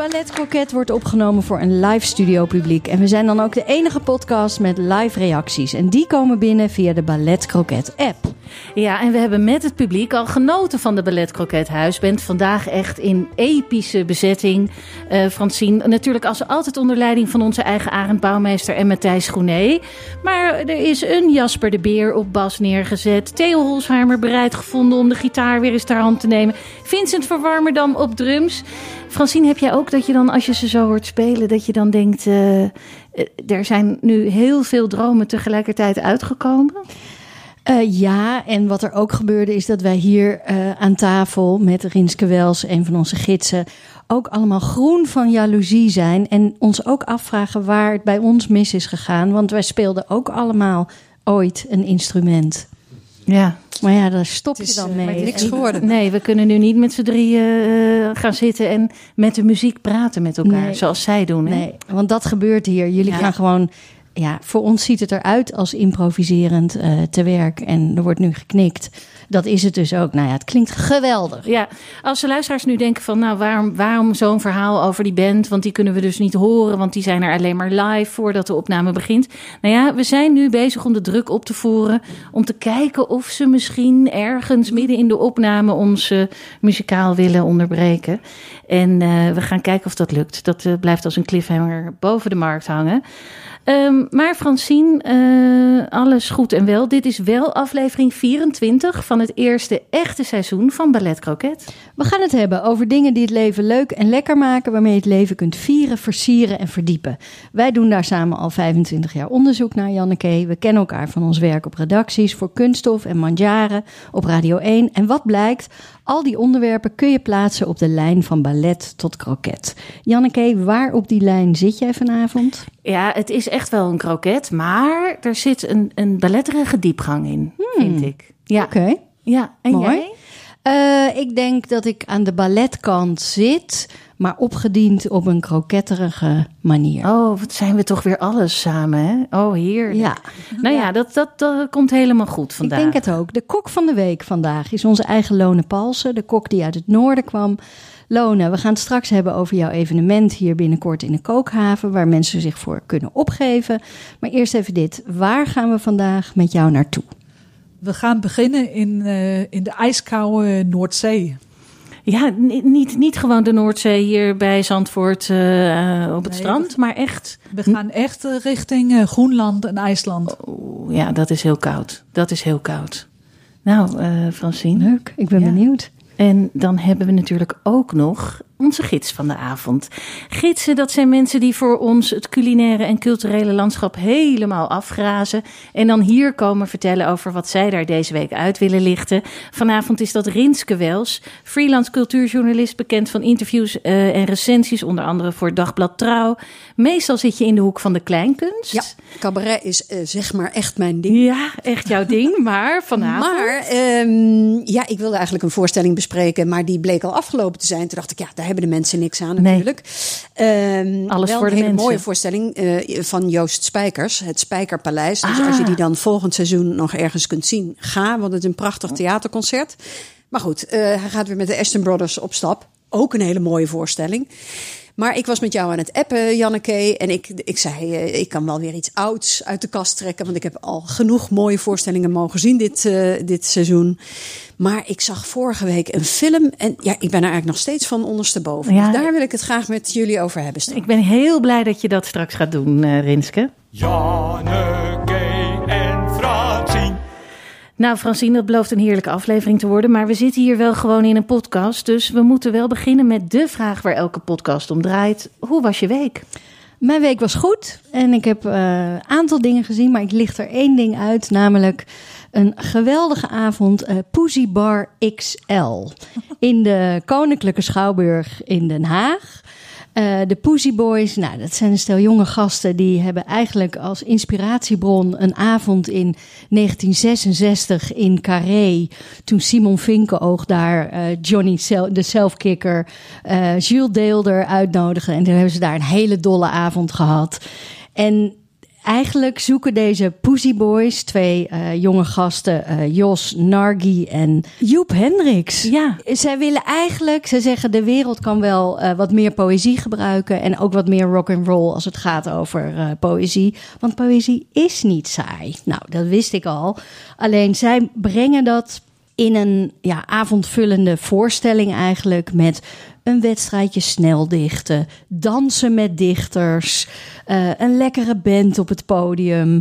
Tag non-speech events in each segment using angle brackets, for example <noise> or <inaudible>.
Ballet Croquet wordt opgenomen voor een live studio publiek. En we zijn dan ook de enige podcast met live reacties. En die komen binnen via de Ballet Croquet app. Ja, en we hebben met het publiek al genoten van de Ballet Croquethuis. Bent vandaag echt in epische bezetting, eh Francine. Natuurlijk als altijd onder leiding van onze eigen Arend Bouwmeester en Matthijs Groené. Maar er is een Jasper de Beer op bas neergezet. Theo Holsheimer bereid gevonden om de gitaar weer eens ter hand te nemen. Vincent Verwarmerdam op drums. Francine, heb jij ook dat je dan, als je ze zo hoort spelen, dat je dan denkt... eh, eh, er zijn nu heel veel dromen tegelijkertijd uitgekomen? Eh, ja, en wat er ook gebeurde is dat wij hier eh, aan tafel met Rinske Wels, een van onze gidsen, ook allemaal groen van jaloezie zijn. En ons ook afvragen waar het bij ons mis is gegaan. Want wij speelden ook allemaal ooit een instrument. Ja. Maar ja, daar stop je Het is, dan eh, mee. maar niks En- geworden. Nee, we kunnen nu niet met z'n drieën eh, gaan zitten en met de muziek praten met elkaar, Nee. zoals zij doen. Hè? Nee, want dat gebeurt hier. Jullie Ja. gaan gewoon. Ja, voor ons ziet het eruit als improviserend eh, te werk. En er wordt nu geknikt. Dat is het dus ook. Nou ja, het klinkt geweldig. Ja, als de luisteraars nu denken van, nou, waarom, waarom zo'n verhaal over die band? Want die kunnen we dus niet horen, want die zijn er alleen maar live voordat de opname begint. Nou ja, we zijn nu bezig om de druk op te voeren, om te kijken of ze misschien ergens midden in de opname ons muzikaal willen onderbreken. En eh, we gaan kijken of dat lukt. Dat eh, blijft als een cliffhanger boven de markt hangen. Ehm, maar Francine, eh, alles goed en wel. Dit is wel aflevering 24 van het eerste echte seizoen van Ballet Croquet. We gaan het hebben over dingen die het leven leuk en lekker maken. Waarmee je het leven kunt vieren, versieren en verdiepen. Wij doen daar samen al 25 jaar onderzoek naar, Janneke. We kennen elkaar van ons werk op redacties voor Kunststof en Mandjaren op Radio 1. En wat blijkt? Al die onderwerpen kun je plaatsen op de lijn van ballet tot kroket. Janneke, waar op die lijn zit jij vanavond? Ja, het is echt wel een kroket, maar er zit een, een balletterige diepgang in, vind ik. Ja, Oké. ja. en Mooi. jij? Eh, ik denk dat ik aan de balletkant zit, maar opgediend op een kroketterige manier. Oh, wat zijn we toch weer alles samen, hè? Oh, heerlijk. Ja. Nou ja, dat, dat, dat komt helemaal goed vandaag. Ik denk het ook. De kok van de week vandaag is onze eigen Lone Palsen, de kok die uit het noorden kwam. Lone, we gaan het straks hebben over jouw evenement hier binnenkort in de Kookhaven, waar mensen zich voor kunnen opgeven. Maar eerst even dit. Waar gaan we vandaag met jou naartoe? We gaan beginnen in, eh, in de ijskoude Noordzee. Ja, ni- niet, niet gewoon de Noordzee hier bij Zandvoort eh, op het Nee, strand, maar echt. We gaan echt eh, richting eh, Groenland en IJsland. Oeh, ja, dat is heel koud. Dat is heel koud. Nou, eh Francine. Leuk, ik ben Ja. benieuwd. En dan hebben we natuurlijk ook nog onze gids van de avond. Gidsen, dat zijn mensen die voor ons het culinaire en culturele landschap helemaal afgrazen. En dan hier komen vertellen over wat zij daar deze week uit willen lichten. Vanavond is dat Rinske Wels, freelance cultuurjournalist, bekend van interviews eh, en recensies, onder andere voor Dagblad Trouw. Meestal zit je in de hoek van de kleinkunst. Ja, cabaret is eh, zeg maar echt mijn ding. Ja, echt jouw ding. Maar vanavond. Maar ehm, ja, ik wilde eigenlijk een voorstelling bespreken, maar die bleek al afgelopen te zijn. Toen dacht ik, ja, daar hebben de mensen niks aan Nee. natuurlijk. Ehm, Alles wel voor een hele mensen. mooie voorstelling eh, van Joost Spijkers, het Spijkerpaleis. Dus Ah. als je die dan volgend seizoen nog ergens kunt zien, ga, want het is een prachtig theaterconcert. Maar goed, eh, hij gaat weer met de Aston Brothers op stap. Ook een hele mooie voorstelling. Maar ik was met jou aan het appen, Janneke. En ik, ik zei, eh, ik kan wel weer iets ouds uit de kast trekken. Want ik heb al genoeg mooie voorstellingen mogen zien dit, eh, dit seizoen. Maar ik zag vorige week een film. En ja, ik ben er eigenlijk nog steeds van ondersteboven. Ja. Dus daar wil ik het graag met jullie over hebben. straks. Ik ben heel blij dat je dat straks gaat doen, eh, Rinske. Janneke en. Nou, Francine, dat belooft een heerlijke aflevering te worden. Maar we zitten hier wel gewoon in een podcast. Dus we moeten wel beginnen met de vraag waar elke podcast om draait. Hoe was je week? Mijn week was goed en ik heb een aantal dingen gezien, maar ik licht er één ding uit, namelijk een geweldige avond uh, Bar XL in de Koninklijke Schouwburg in Den Haag. Uh, de Pussy Boys, nou, dat zijn een stel jonge gasten die hebben eigenlijk als inspiratiebron een avond in 1966 in Carré. Toen Simon Vinkenoog daar uh, Johnny de Selfkicker, uh, Jules Deelder uitnodigde. En toen hebben ze daar een hele dolle avond gehad. En eigenlijk zoeken deze Pussy Boys, twee uh, jonge gasten, uh, Jos Nargi en Joep Hendricks. Ja. Zij willen eigenlijk, ze zeggen de wereld kan wel uh, wat meer poëzie gebruiken en ook wat meer rock and roll als het gaat over poëzie. Want poëzie is niet saai. Nou, dat wist ik al. Alleen zij brengen dat in een ja, avondvullende voorstelling eigenlijk met een wedstrijdje snel dichten, dansen met dichters, uh, een lekkere band op het podium.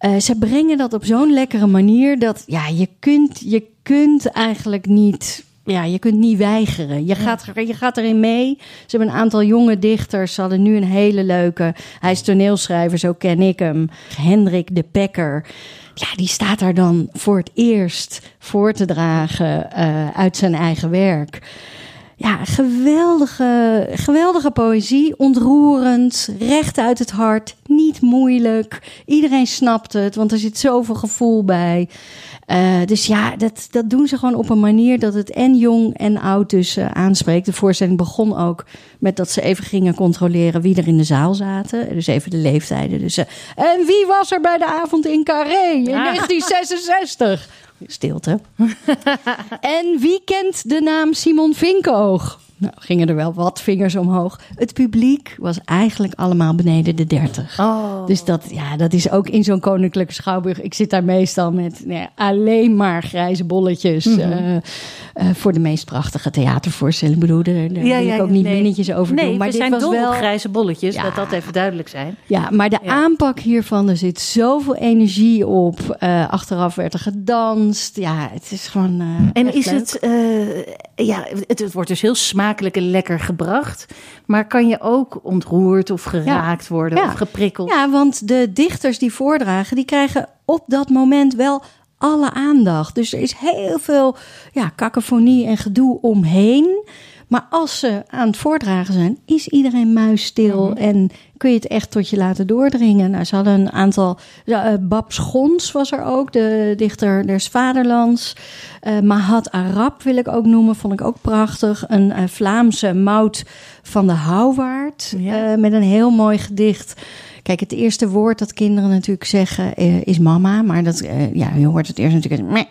Uh, ze brengen dat op zo'n lekkere manier dat ja, je kunt, je kunt eigenlijk niet. Ja, je kunt niet weigeren. Je gaat, je gaat erin mee. Ze hebben een aantal jonge dichters. Ze hadden nu een hele leuke. Hij is toneelschrijver, zo ken ik hem. Hendrik de Pekker. Ja, die staat daar dan voor het eerst voor te dragen uh, uit zijn eigen werk. Ja, geweldige, geweldige poëzie. Ontroerend, recht uit het hart, niet moeilijk. Iedereen snapt het, want er zit zoveel gevoel bij. Uh, dus ja, dat, dat doen ze gewoon op een manier dat het en jong en oud dus uh, aanspreekt. De voorstelling begon ook met dat ze even gingen controleren wie er in de zaal zaten. Dus even de leeftijden. Dus, uh, en wie was er bij de avond in Carré in Ja. 1966? Stilte. <laughs> en wie kent de naam Simon Vinkoog? Nou, gingen er wel wat vingers omhoog. Het publiek was eigenlijk allemaal beneden de 30. Oh. Dus dat, ja, dat is ook in zo'n koninklijke schouwburg. Ik zit daar meestal met nou ja, alleen maar grijze bolletjes. Mhm. eh, eh, voor de meest prachtige theatervoorstelling. Ik bedoel, daar, daar wil ik ook niet nee. minnetjes over nee, doen. Maar dit zijn was dol wel... grijze bolletjes, Ja. dat dat even duidelijk zijn. Ja, maar de Ja. aanpak hiervan, er zit zoveel energie op. Eh, achteraf werd er gedanst. Ja, het is gewoon. En is leuk. het, ja, het, het wordt dus heel smakelijk en lekker gebracht. Maar kan je ook ontroerd of geraakt worden Ja. of geprikkeld? Ja, want de dichters die voordragen, die krijgen op dat moment wel alle aandacht. Dus er is heel veel ja, cacophonie en gedoe omheen. Maar als ze aan het voordragen zijn, is iedereen muisstil en kun je het echt tot je laten doordringen. Nou, ze hadden een aantal. Ja, eh, Bab Schons was er ook, de dichter des Vaderlands. Eh Mahat Arab wil ik ook noemen, vond ik ook prachtig. Een eh, Vlaamse Mout van de Houwaard Ja. met een heel mooi gedicht. Kijk, het eerste woord dat kinderen natuurlijk zeggen is mama. Maar dat, ja, je hoort het eerst natuurlijk. meh.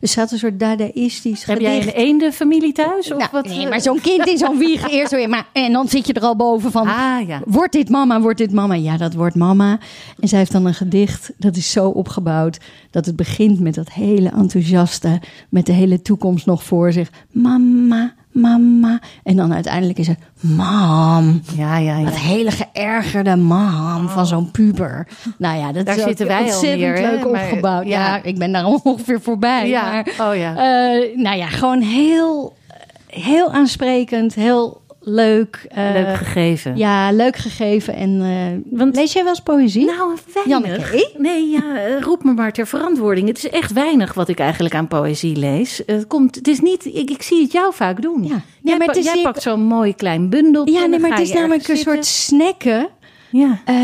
Dus dat is een soort dadaïstisch Heb gedicht. jij een eendefamilie thuis? Of Nou, wat? nee, maar zo'n kind in zo'n wieg <laughs> eerst weer. Maar, en dan zit je er al boven van. Ah, ja. Wordt dit mama, wordt dit mama? Ja, dat wordt mama. En zij heeft dan een gedicht, dat is zo opgebouwd... dat het begint met dat hele enthousiaste... met de hele toekomst nog voor zich. Mama, mama. En dan uiteindelijk is het mam. Ja, ja, ja. Dat hele geërgerde mam van zo'n puber. Nou ja, dat Daar is zitten wij al ontzettend hè? leuk Maar- opgebouwd. ja. Ja. ik ben daar <laughs> ongeveer voorbij. Ja, Maar, oh ja. eh, nou ja, gewoon heel, heel aansprekend, heel leuk. eh, Leuk gegeven. Ja, leuk gegeven. En eh, Want- lees jij wel eens poëzie? Nou, weinig. Janneke? Nee, ja, eh, roep me maar ter verantwoording. Het is echt weinig wat ik eigenlijk aan poëzie lees. Het, komt, het is niet, ik, ik zie het jou vaak doen. Ja. Jij, maar pa- is jij pakt zo'n mooi klein bundel. ja, nee, maar het is namelijk een soort snacken. Ja. Eh,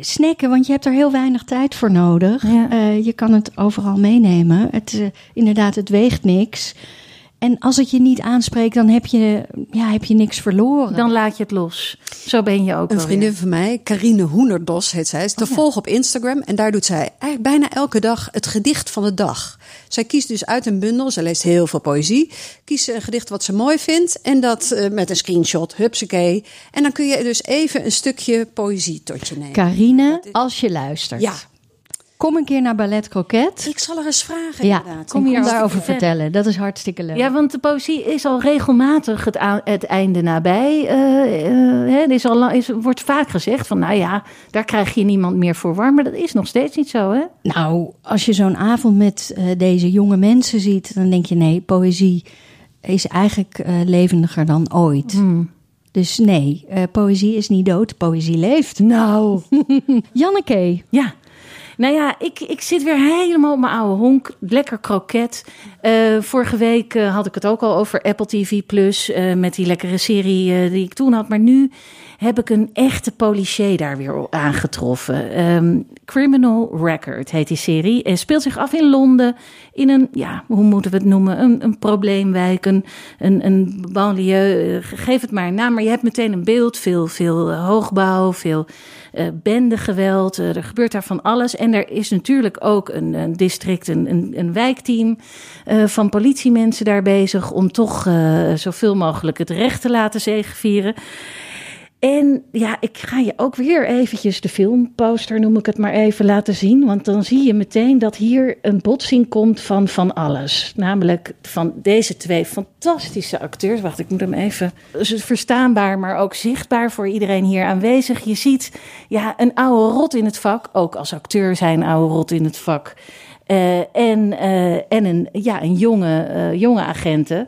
snacken, want je hebt er heel weinig tijd voor nodig. Ja. Eh, je kan het overal meenemen. Het, eh, inderdaad, het weegt niks. En als het je niet aanspreekt, dan heb je, ja, heb je niks verloren. Dan laat je het los. Zo ben je ook Een vriendin weer. van mij, Carine Hoenerdos heet zij, is te volgen op Instagram. En daar doet zij eigenlijk bijna elke dag het gedicht van de dag. Zij kiest dus uit een bundel, zij leest heel veel poëzie. Kiest ze een gedicht wat ze mooi vindt en dat eh, met een screenshot, hupsakee. En dan kun je dus even een stukje poëzie tot je nemen. Is- als je luistert. Ja, Kom een keer naar Ballet Croquet. Ik zal er eens vragen, Ja, inderdaad. kom hier hier daarover vertellen. Dat is hartstikke leuk. Ja, want de poëzie is al regelmatig het, einde nabij. Hè, er is al, lang- is, wordt vaak gezegd van, nou ja, daar krijg je niemand meer voor warm. Maar dat is nog steeds niet zo, hè? Nou, als je zo'n avond met eh, deze jonge mensen ziet, dan denk je nee, poëzie is eigenlijk eh, levendiger dan ooit. Hmm. Dus nee, eh, poëzie is niet dood, poëzie leeft. Nou, <laughs> Janneke, ja. Nou ja, ik, ik zit weer helemaal op mijn oude honk. Lekker kroket. Eh, vorige week eh, had ik het ook al over Apple TV Plus. eh, met die lekkere serie die ik toen had. Maar nu heb ik een echte policier daar weer aangetroffen. Ehm, Criminal Record heet die serie. En speelt zich af in Londen. In een, ja, hoe moeten we het noemen? Een, een probleemwijk, een, een, een banlieue. eh, geef het maar een naam. Maar je hebt meteen een beeld. Veel, veel eh, hoogbouw, veel eh bendegeweld. eh, er gebeurt daar van alles. En er is natuurlijk ook een, een district, een, een, een wijkteam eh, van politiemensen daar bezig. om toch eh, zoveel mogelijk het recht te laten zegevieren. En ja, ik ga je ook weer eventjes de filmposter, noem ik het maar even, laten zien. Want dan zie je meteen dat hier een botsing komt van van alles. Namelijk van deze twee fantastische acteurs. Wacht, ik moet hem even... Het verstaanbaar, maar ook zichtbaar voor iedereen hier aanwezig. Je ziet ja, een oude rot in het vak. Ook als acteur zijn oude rot in het vak. Eh, en, eh, en een, ja, een jonge, eh, jonge agenten.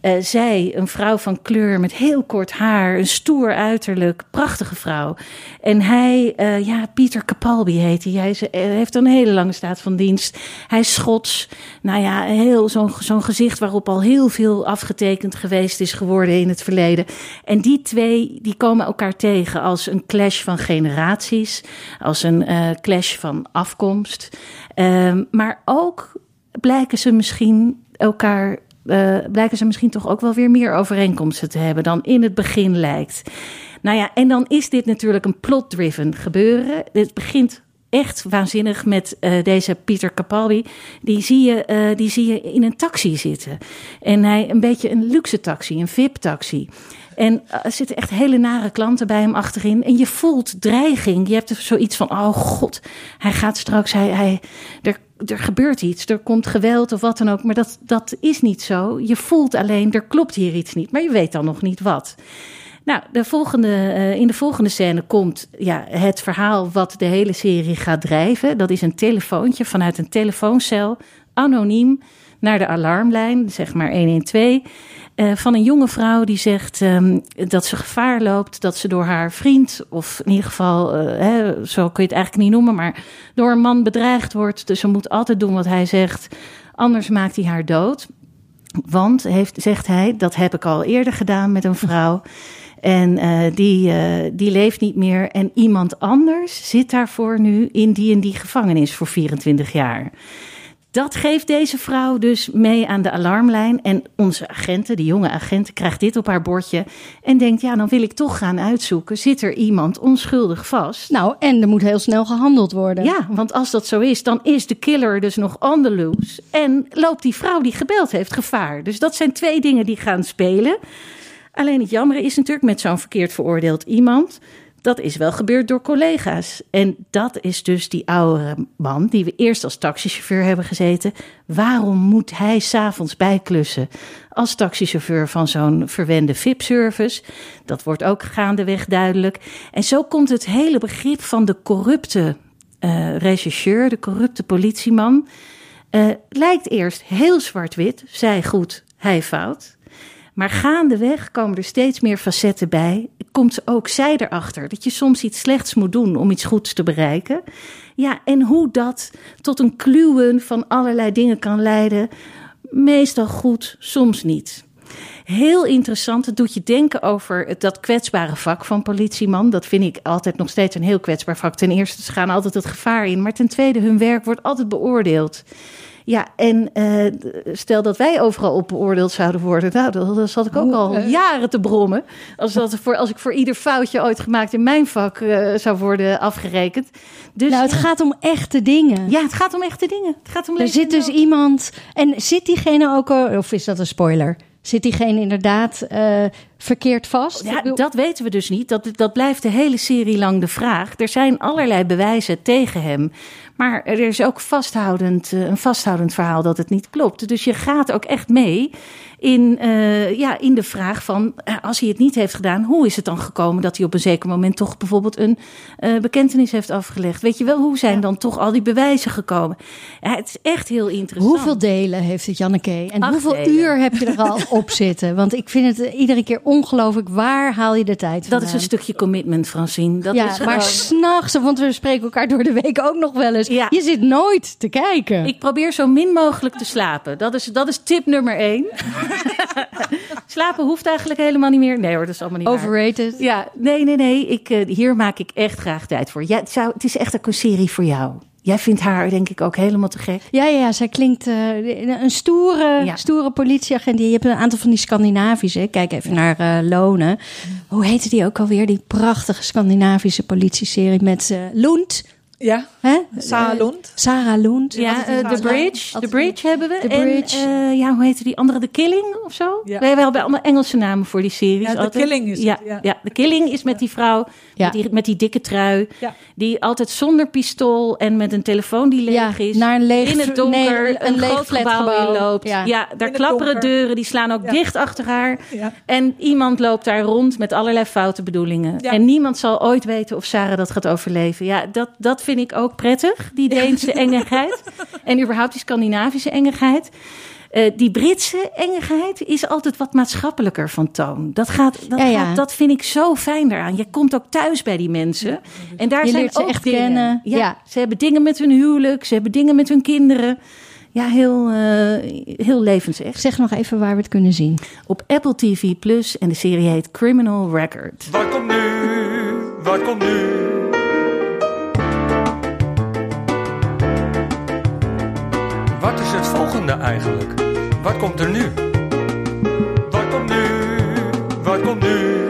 Eh, zij, een vrouw van kleur met heel kort haar, een stoer uiterlijk, prachtige vrouw. En hij, eh, ja, Pieter Capalbi heet hij. Hij eh, heeft een hele lange staat van dienst. Hij is Schots. Nou ja, heel zo'n zo'n gezicht waarop al heel veel afgetekend geweest is geworden in het verleden. En die twee, die komen elkaar tegen als een clash van generaties, als een clash van afkomst. Ehm, maar ook blijken ze misschien elkaar. Eh, blijken ze misschien toch ook wel weer meer overeenkomsten te hebben dan in het begin lijkt. Nou ja, en dan is dit natuurlijk een plot-driven gebeuren. Dit begint echt waanzinnig met eh, deze Pieter Capaldi. Die zie, je, eh, die zie je in een taxi zitten. En hij een beetje een luxe taxi, een VIP-taxi. En er zitten echt hele nare klanten bij hem achterin. En je voelt dreiging. Je hebt zoiets van: oh god, hij gaat straks. Hij, hij, er, er gebeurt iets. Er komt geweld of wat dan ook. Maar dat, dat is niet zo. Je voelt alleen: er klopt hier iets niet. Maar je weet dan nog niet wat. Nou, de volgende, eh, in de volgende scène komt ja, het verhaal wat de hele serie gaat drijven. Dat is een telefoontje vanuit een telefooncel, anoniem, naar de alarmlijn, zeg maar 112. Eh, van een jonge vrouw die zegt ehm, dat ze gevaar loopt, dat ze door haar vriend, of in ieder geval, eh, zo kun je het eigenlijk niet noemen, maar door een man bedreigd wordt. Dus ze moet altijd doen wat hij zegt, anders maakt hij haar dood. Want, heeft, zegt hij, dat heb ik al eerder gedaan met een vrouw. En eh, die, die leeft niet meer. En iemand anders zit daarvoor nu in die en die gevangenis voor 24 jaar. Dat geeft deze vrouw dus mee aan de alarmlijn. En onze agenten, die jonge agenten, krijgt dit op haar bordje. En denkt, ja, dan wil ik toch gaan uitzoeken. Zit er iemand onschuldig vast? nou en er moet heel snel gehandeld worden. Ja, want als dat zo is, dan is de killer dus nog on the loose. En loopt die vrouw die gebeld heeft gevaar. Dus dat zijn twee dingen die gaan spelen. Alleen het jammer is natuurlijk met zo'n verkeerd veroordeeld iemand. Dat is wel gebeurd door collega's. En dat is dus die oude man die we eerst als taxichauffeur hebben gezeten. Waarom moet hij s'avonds bijklussen als taxichauffeur van zo'n verwende VIP-service? Dat wordt ook gaandeweg duidelijk. En zo komt het hele begrip van de corrupte eh regisseur, de corrupte politieman. eh, lijkt eerst heel zwart-wit, zij goed, hij fout. Maar gaandeweg komen er steeds meer facetten bij. Komt ook zij erachter dat je soms iets slechts moet doen om iets goeds te bereiken. Ja, en hoe dat tot een kluwen van allerlei dingen kan leiden. Meestal goed, soms niet. Heel interessant. Het doet je denken over dat kwetsbare vak van politieman. Dat vind ik altijd nog steeds een heel kwetsbaar vak. Ten eerste, ze gaan altijd het gevaar in. Maar ten tweede, hun werk wordt altijd beoordeeld. Ja, en eh, stel dat wij overal op beoordeeld zouden worden. Nou, dan, dan zat ik ook al jaren te brommen. Als, dat voor, als ik voor ieder foutje ooit gemaakt in mijn vak eh, zou worden afgerekend. Dus Nou, het ja, gaat om echte dingen. ja, het gaat om echte dingen. Het gaat om Er zit dus iemand. En zit diegene ook. al- Of is dat een spoiler? Zit diegene inderdaad. eh, verkeerd vast? Ja, dat weten we dus niet. Dat, dat blijft de hele serie lang de vraag. Er zijn allerlei bewijzen tegen hem. Maar er is ook vasthoudend, eh, een vasthoudend verhaal dat het niet klopt. Dus je gaat ook echt mee in, eh, ja, in de vraag van... eh, als hij het niet heeft gedaan, hoe is het dan gekomen... dat hij op een zeker moment toch bijvoorbeeld een eh, bekentenis heeft afgelegd? Weet je wel, hoe zijn dan toch al die bewijzen gekomen? Ja, het is echt heel interessant. Hoeveel delen heeft het, Janneke? En Acht hoeveel delen. uur heb je er al <laughs> op zitten? Want ik vind het iedere keer ongelooflijk. Waar haal je de tijd Dat vandaan? is een stukje commitment, Francine. Dat ja, is maar s'nachts, want we spreken elkaar door de week ook nog wel eens. Ja. Je zit nooit te kijken. Ik probeer zo min mogelijk te slapen. Dat is, dat is tip nummer één. <laughs> slapen hoeft eigenlijk helemaal niet meer. Nee hoor, dat is allemaal niet waar. Overrated. Ja, nee, nee, nee. Ik, eh, hier maak ik echt graag tijd voor. Ja, het, zou, het is echt ook een serie voor jou. Jij vindt haar denk ik ook helemaal te gek. Ja, ja, ja, zij klinkt eh, een stoere, Ja. stoere politieagent. Je hebt een aantal van die Scandinavische. Kijk even naar eh, Lonen. Hoe heette die ook alweer? Die prachtige Scandinavische politieserie met eh Lund. Ja, Hè? Sarah Eh, Lund. Sarah Lund. Ja, eh, The Bridge. The Bridge hebben we. The en, Bridge. eh, ja, hoe heette die andere? The Killing of zo? Ja. We hebben allemaal Engelse namen voor die series. Ja, The. Killing is ja, het, ja. ja. The Killing is met die vrouw Ja. met, die, met die dikke trui. Ja. Die altijd zonder pistool en met een telefoon die leeg Ja, is. naar een leeg- in het donker nee, een een, leeg groot gebouw flatgebouw. inloopt. Ja. Ja. daar klapperen donker. deuren, die slaan ook Ja. dicht achter haar. Ja. En iemand loopt daar rond met allerlei foute bedoelingen. Ja. En niemand zal ooit weten of Sarah dat gaat overleven. Ja, dat, dat vind ik ook prettig, die Deense engigheid. En überhaupt die Scandinavische engigheid. Eh, die Britse engigheid is altijd wat maatschappelijker van toon. Dat, gaat, dat, Ja, ja. Gaat, dat vind ik zo fijn daaraan. Je komt ook thuis bij die mensen. En daar Je zijn leert ze ook echt dingen. kennen. Ja, Ja. Ze hebben dingen met hun huwelijk, ze hebben dingen met hun kinderen. Ja, heel, eh, heel levensecht. Zeg nog even waar we het kunnen zien. Op Apple TV Plus en de serie heet Criminal Record. Wat komt nu? Wat komt nu? Volgende eigenlijk? Wat komt er nu? Wat komt nu? Wat komt nu?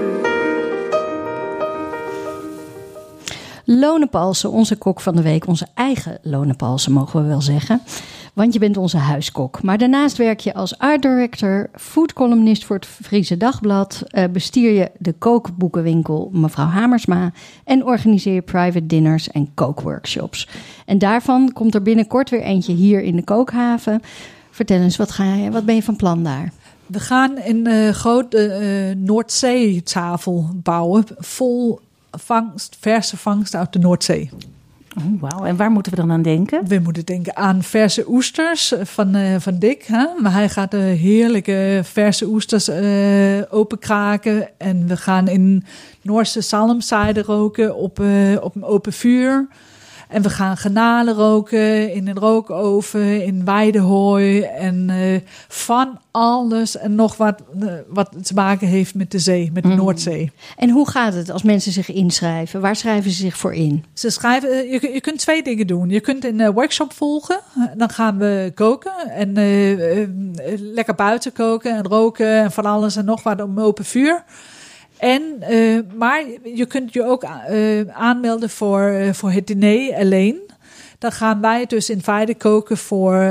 Lone Palsen, onze kok van de week. Onze eigen Lone Palsen, mogen we wel zeggen. Want je bent onze huiskok. Maar daarnaast werk je als art director, foodcolumnist voor het Friese Dagblad. eh, bestier je de kookboekenwinkel Mevrouw Hamersma. En organiseer je private dinners en kookworkshops. En daarvan komt er binnenkort weer eentje hier in de kookhaven. Vertel eens, wat, ga je, wat ben je van plan daar? We gaan een eh, grote eh, Noordzeetafel bouwen. Vol vangst, verse vangst uit de Noordzee. Oh, Wauw, en waar moeten we dan aan denken? We moeten denken aan verse oesters van, eh, van Dick. Hè? Maar hij gaat de heerlijke verse oesters eh openkraken. En we gaan in Noorse zalmzijde roken op, eh, op een open vuur. En we gaan garnalen roken in een rookoven, in weidehooi. En eh, van alles en nog wat, eh, wat te maken heeft met de zee, met de Noordzee. En hoe gaat het als mensen zich inschrijven? Waar schrijven ze zich voor in? Ze schrijven, eh, je, je kunt twee dingen doen. Je kunt een workshop volgen. Dan gaan we koken en lekker buiten koken en roken en van alles en nog wat om open vuur. En, eh, maar je kunt je ook eh, aanmelden voor, eh, voor het diner alleen. Dan gaan wij dus in feite koken voor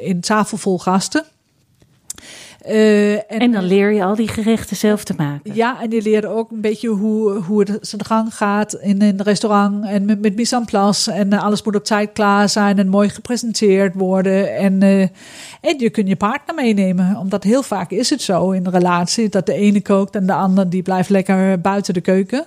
in tafel vol gasten. Eh, En dan leer je al die gerechten zelf te maken. ja, en die leren ook een beetje hoe, hoe het zijn gang gaat in een restaurant. En met, met mise en place. En eh, alles moet op tijd klaar zijn en mooi gepresenteerd worden. En, eh, en je kunt je partner meenemen. Omdat heel vaak is het zo in een relatie dat de ene kookt en de ander die blijft lekker buiten de keuken.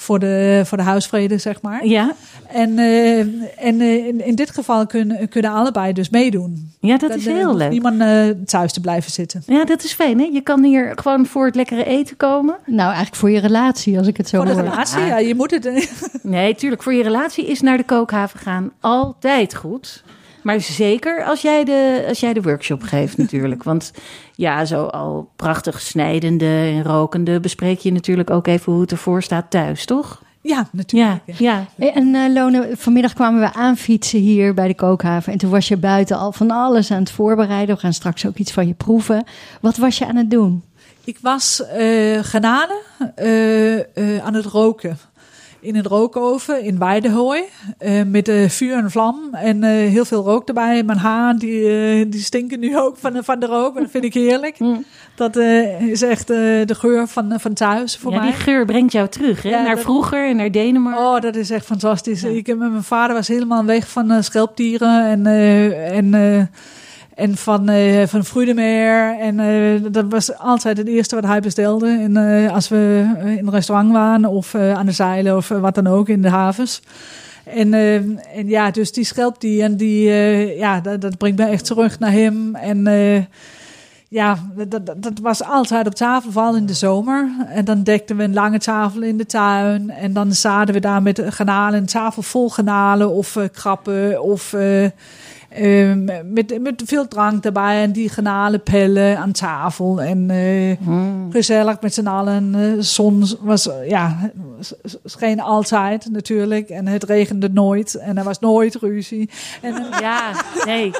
Voor de, voor de huisvrede, zeg maar. Ja, En, eh, en eh, in, in dit geval kunnen, kunnen allebei dus meedoen. ja dat is eh, heel leuk. Niemand eh, thuis te blijven zitten. Ja, dat is fijn, hè? Je kan hier gewoon voor het lekkere eten komen. Nou, eigenlijk voor je relatie, als ik het zo Voor de hoor. relatie, ja, je moet het. Nee, tuurlijk, voor je relatie is naar de kookhaven gaan altijd goed. Maar zeker als jij de, als jij de workshop geeft <laughs> natuurlijk. Want ja, zo al prachtig snijdende en rokende... bespreek je natuurlijk ook even hoe het ervoor staat thuis, toch? Ja, natuurlijk. Ja, ja. En eh, Lone, vanmiddag kwamen we aanfietsen hier bij de kookhaven. En toen was je buiten al van alles aan het voorbereiden. We gaan straks ook iets van je proeven. Wat was je aan het doen? Ik was eh eh, eh, aan het roken. In een rookoven in Weidehooi. eh, met eh, vuur en vlam en eh, heel veel rook erbij. Mijn haar, die, die stinken nu ook van, de- van de rook. En dat vind ik heerlijk. <laughs> Mm. Dat is echt de geur van, van thuis voor ja, mij. die geur brengt jou terug, hè? Ja, naar dat- vroeger en naar Denemarken. Oh, dat is echt fantastisch. Ja. Ik mijn vader was helemaal weg van schelpdieren en, en, en van, eh van Frudemeer. En eh, dat was altijd het eerste wat hij bestelde. En, eh, als we in een restaurant waren of aan de zeilen of wat dan ook in de havens. En, en ja, dus die schelpdieren, die, eh, ja, dat, dat brengt me echt terug naar hem. En ja, dat, dat, was altijd op tafel, vooral in de zomer. En dan dekten we een lange tafel in de tuin. En dan zaten we daar met garnalen, een tafel vol garnalen of krappen of... eh, eh, met, met veel drank erbij en die pellen aan tafel. En eh, Mm. gezellig met z'n allen. De zon was, eh, ja, scheen altijd natuurlijk. En het regende nooit. En er was nooit ruzie. En, eh, Ja, nee.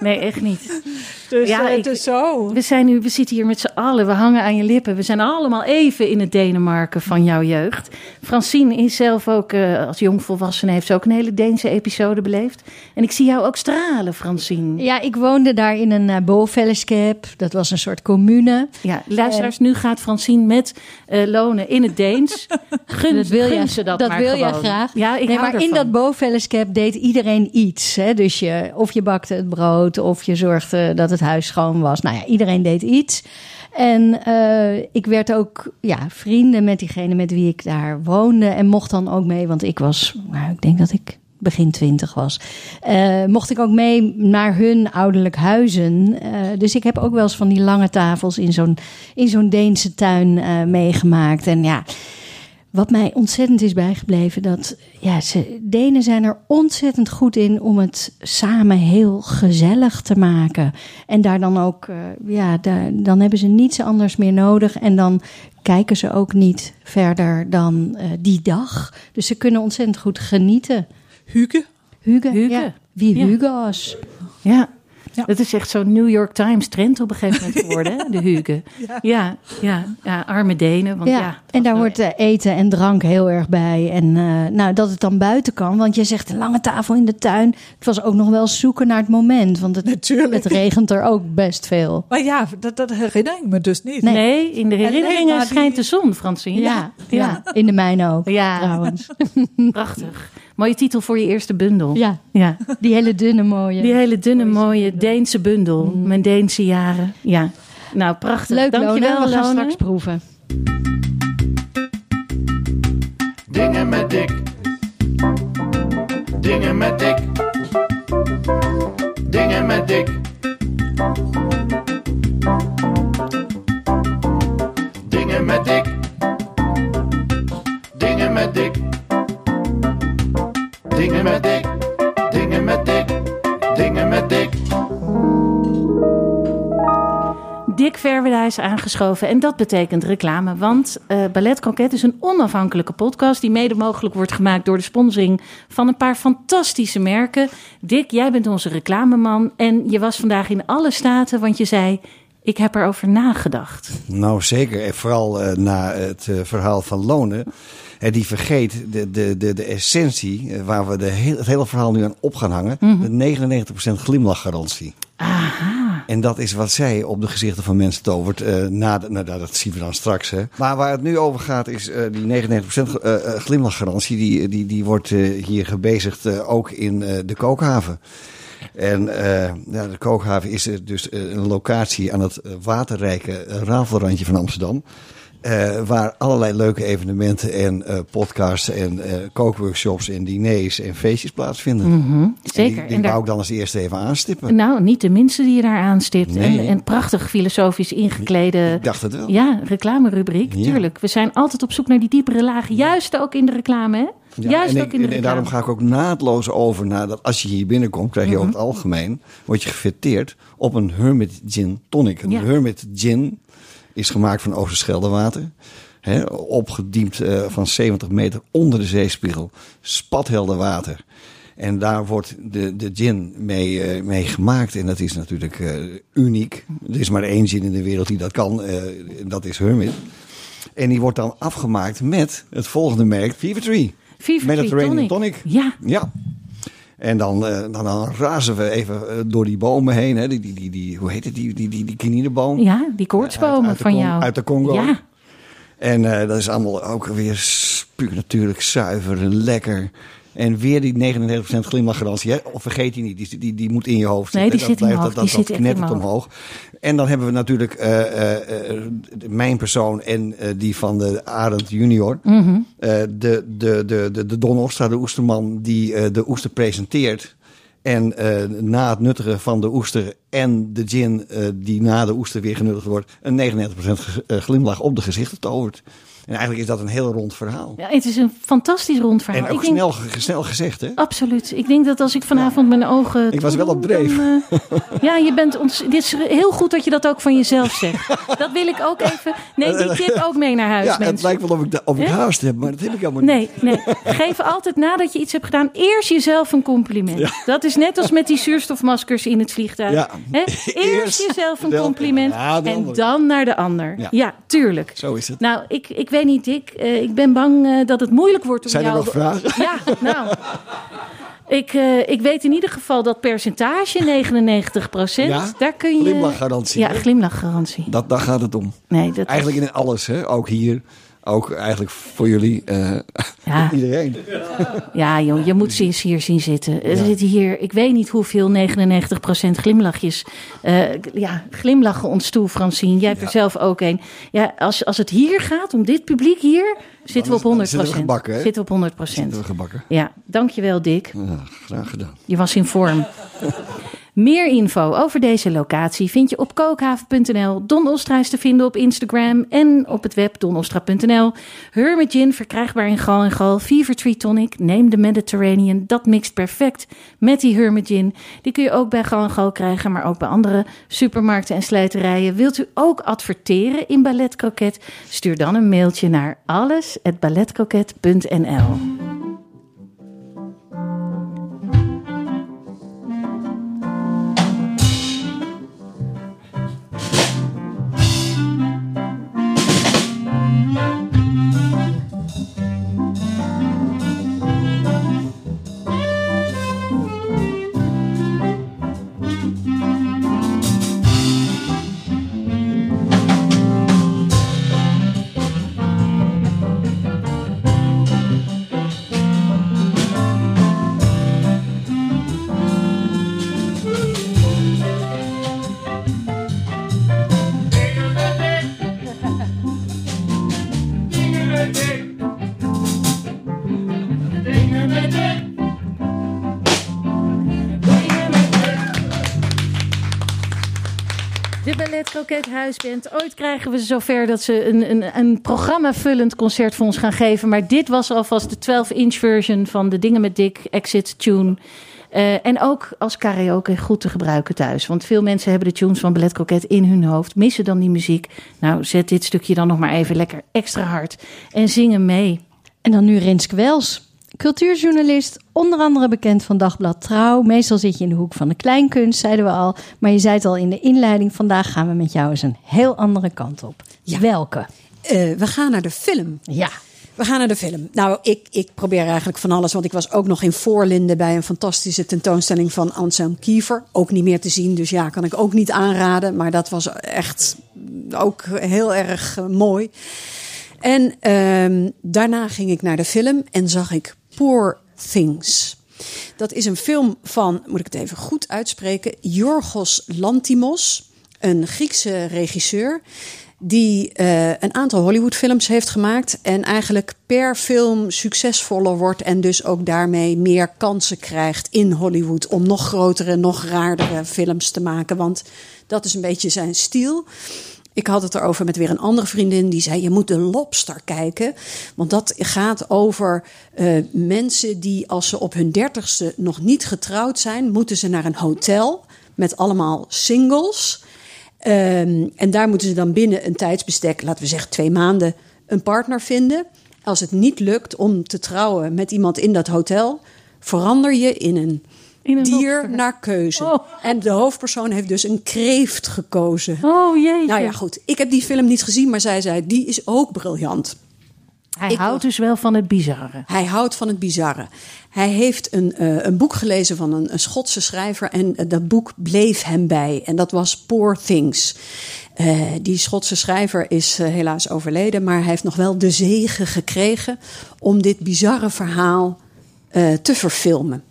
Nee, echt niet. dus Ja, eh, ik- het is zo. We, zijn nu, we zitten hier met z'n allen, we hangen aan je lippen. We zijn allemaal even in het Denemarken van jouw jeugd. Francine is zelf ook, eh, als jongvolwassene, heeft ze ook een hele Deense episode beleefd. En ik zie jou ook stralen, Francine. Ja, ik woonde daar in een uh, bovenfellescap. Dat was een soort commune. Ja, luisteraars, nu gaat Francine met eh, lonen in het Deens. <laughs> Gun, dat wil, gun je, ze dat, dat maar wil je graag. Ja, ik nee, hou maar in dat bovenfellescap deed iedereen iets. Hè? Dus je, of je bakte het brood, of je zorgde dat het huis schoon was. Nou ja, iedereen deed iets. En eh, ik werd ook ja, vrienden met diegene met wie ik daar woonde. En mocht dan ook mee, want ik was, nou, ik denk dat ik begin twintig was. Eh, mocht ik ook mee naar hun ouderlijk huizen. Eh, dus ik heb ook wel eens van die lange tafels in zo'n, in zo'n Deense tuin meegemaakt. En ja, wat mij ontzettend is bijgebleven, dat ja, ze, Denen zijn er ontzettend goed in om het samen heel gezellig te maken. En daar dan ook, eh, ja, daar, dan hebben ze niets anders meer nodig. En dan kijken ze ook niet verder dan eh, die dag. Dus ze kunnen ontzettend goed genieten. Hugo. Hugo, Hugo. ja. Wie Ja. Hugo was. Ja. Ja. Dat is echt zo'n New York Times trend op een gegeven moment geworden, hè? de <laughs> Hugo. Ja. Ja, ja, arme Denen. Want ja, ja, en daar hoort eh, eten en drank heel erg bij. En eh, nou, dat het dan buiten kan. Want je zegt een lange tafel in de tuin. Het was ook nog wel zoeken naar het moment. Want het, Natuurlijk. het regent er ook best veel. Maar ja, dat, dat herinner ik me dus niet. Nee. Nee, in de nee, herinneringen die- schijnt de zon, Francine. Ja, ja. in de mijne ook Ja. trouwens. <laughs> Prachtig. Mooie titel voor je eerste bundel. Ja, ja. die hele dunne mooie. Die hele dunne, mooie Deense bundel. Mijn Deense jaren. Ja. Nou, prachtig. Leuk Dankjewel, Lona, we gaan Lone. straks proeven. Dingen met dik. Dingen met dik. Dingen met dik. Is aangeschoven en dat betekent reclame. Want eh Ballet Croquet is een onafhankelijke podcast die mede mogelijk wordt gemaakt door de sponsoring van een paar fantastische merken. Dick, jij bent onze reclameman en je was vandaag in alle staten, want je zei: Ik heb erover nagedacht. Nou, zeker. En vooral eh, na het eh, verhaal van Lonen. Die vergeet de, de, de, de essentie waar we de heel, het hele verhaal nu aan op gaan hangen. De 99% glimlachgarantie. Aha. En dat is wat zij op de gezichten van mensen tovert. eh na nou, dat zien we dan straks. Hè. Maar waar het nu over gaat is eh, die 99% eh, glimlachgarantie. Die, die, die wordt hier gebezigd ook in de kookhaven. En ja, de kookhaven is dus een locatie aan het waterrijke rafelrandje van Amsterdam. Eh, waar allerlei leuke evenementen en eh, podcasts en eh, kookworkshops en diners en feestjes plaatsvinden. Mhm, En Zeker. Die, die En daar- wou ik dan als eerste even aanstippen. nou, niet de minste die je daar aanstipt. Nee. En, en prachtig filosofisch ingeklede. Ik dacht het wel. Ja, reclamerubriek, Ja. tuurlijk. We zijn altijd op zoek naar die diepere lagen. Juist ook in de reclame, hè? Ja, Juist en, ook in de en- en daarom reclame. ga ik ook naadloos over naar dat als je hier binnenkomt, krijg je Mhm. over het algemeen, word je gefeteerd op een Hermit Gin Tonic. Een Ja. Hermit Gin is gemaakt van Oosterscheldewater. Hè, opgediemd eh, van 70 meter onder de zeespiegel. Spathelder water. En daar wordt de, de gin mee, eh, mee gemaakt. En dat is natuurlijk eh, uniek. Er is maar één gin in de wereld die dat kan. dat is Hermit. En die wordt dan afgemaakt met het volgende merk, Fever Tree. Fever Mediterranean Tonic. Tonic. Ja. Ja. En dan, eh, dan, dan razen we even eh, door die bomen heen. Hè? Die, die, die, die, hoe heet het? Die, die, die, die. Ja, die koortsbomen Uit- uit de van jou. uit de Congo. Ja, En eh, dat is allemaal ook weer spuur natuurlijk zuiver en lekker. En weer die 99% glimlachgarantie. Hè? Of vergeet die niet, die, die, die moet in je hoofd Nee, zitten. die Dat zit blijft- dat, Die zit omhoog. En dan hebben we natuurlijk eh, eh, eh, mijn persoon en die van de Arend junior. Mhm. De, de, de, de, de Don Ostra, de oesterman, die de oester presenteert. En na het nuttigen van de oester en de gin die na de oester weer genuttigd wordt, een 99% ge- eh, glimlach op de gezichten tovert. En eigenlijk is dat een heel rond verhaal. ja, het is een fantastisch rond verhaal. En ook Ik denk- snel, ge- snel gezegd, hè? Absoluut. Ik denk dat als ik vanavond mijn ogen. Ik was wel op dreef. dan, eh, <laughs> ja, je bent ons. Dit is heel goed dat je dat ook van jezelf zegt. Dat wil ik ook even. Nee, die tip ook mee naar huis, Ja, het lijkt wel of ik, of ik Ja? haast heb, maar dat heb ik helemaal niet. Nee, nee. Geef altijd nadat je iets hebt gedaan, eerst jezelf een compliment. Dat is net als met die zuurstofmaskers in het vliegtuig. Ja. Hè? <laughs> Eerst, Eerst jezelf een compliment Ja, en dan naar de ander. Ja. Ja, tuurlijk. Zo is het. Nou, ik, ik weet niet, Dick. Eh, ik ben bang eh, dat het moeilijk wordt om Zijn er jou... nog vragen? <laughs> Ja, nou... Ik, eh, ik weet in ieder geval dat percentage, 99 Ja? daar kun je... Glimlachgarantie, Ja, hè? glimlachgarantie. Dat, daar gaat het om. Nee, dat Eigenlijk in alles, hè? Ook hier. Ook eigenlijk voor jullie. eh, Ja. <laughs> Iedereen. Ja, joh, je moet ze eens hier zien zitten. Er zitten hier, ik weet niet hoeveel, 99% glimlachjes. Eh, ja, glimlachen ons toe, Francine. Jij hebt er zelf ook een. Ja, als, als het hier gaat, om dit publiek hier, zitten we op 100%. dan zitten we gebakken, hè? Zitten we op 100%. Zitten we gebakken. Ja, dankjewel Dick. Ja, graag gedaan. Je was in vorm. <laughs> Meer info over deze locatie vind je op kookhaven.nl. Don Ostra is te vinden op Instagram en op het web donostra.nl. Hermit Gin verkrijgbaar in Gal en Gal. Fever Tree Tonic, neem de Mediterranean. Dat mixt perfect met die Hermit Gin. Die kun je ook bij Gal en Gal krijgen, maar ook bij andere supermarkten en slijterijen. Wilt u ook adverteren in Ballet Croquet? Stuur dan een mailtje naar alles@balletcroquet.nl. Croquet Huisband. Ooit krijgen we ze zover dat ze een, een, een programma-vullend concert voor ons gaan geven. Maar dit was alvast de 12-inch version van de Dingen met Dick Exit Tune. Eh, en ook als karaoke goed te gebruiken thuis. Want veel mensen hebben de tunes van Ballet Croquet in hun hoofd. Missen dan die muziek. Nou, zet dit stukje dan nog maar even lekker extra hard. En zing hem mee. En dan nu Rinske Wels. Cultuurjournalist, onder andere bekend van Dagblad Trouw. Meestal zit je in de hoek van de kleinkunst, zeiden we al. Maar je zei het al in de inleiding. Vandaag gaan we met jou eens een heel andere kant op. Ja. Welke? Eh, we gaan naar de film. Ja. We gaan naar de film. Nou, ik, ik probeer eigenlijk van alles. Want ik was ook nog in Voorlinden bij een fantastische tentoonstelling van Anselm Kiefer. Ook niet meer te zien, dus ja, kan ik ook niet aanraden. Maar dat was echt ook heel erg eh, mooi. En ehm, daarna ging ik naar de film en zag ik Poor Things. Dat is een film van, moet ik het even goed uitspreken, Yorgos Lantimos, een Griekse regisseur die eh, een aantal Hollywoodfilms heeft gemaakt en eigenlijk per film succesvoller wordt en dus ook daarmee meer kansen krijgt in Hollywood om nog grotere, nog raardere films te maken, want dat is een beetje zijn stijl. Ik had het erover met weer een andere vriendin die zei: Je moet de lobster kijken. Want dat gaat over eh, mensen die, als ze op hun dertigste nog niet getrouwd zijn, moeten ze naar een hotel met allemaal singles. Ehm, en daar moeten ze dan binnen een tijdsbestek, laten we zeggen twee maanden, een partner vinden. Als het niet lukt om te trouwen met iemand in dat hotel, verander je in een In een dier lobster. naar keuze. Oh. En de hoofdpersoon heeft dus een kreeft gekozen. Oh jeetje. Nou ja, goed. Ik heb die film niet gezien, maar zij zei, die is ook briljant. Hij ik houdt dus wel van het bizarre. Hij houdt van het bizarre. Hij heeft een, eh, een boek gelezen van een, een Schotse schrijver en eh, dat boek bleef hem bij. En dat was Poor Things. Eh, die Schotse schrijver is helaas overleden, maar hij heeft nog wel de zegen gekregen om dit bizarre verhaal te verfilmen.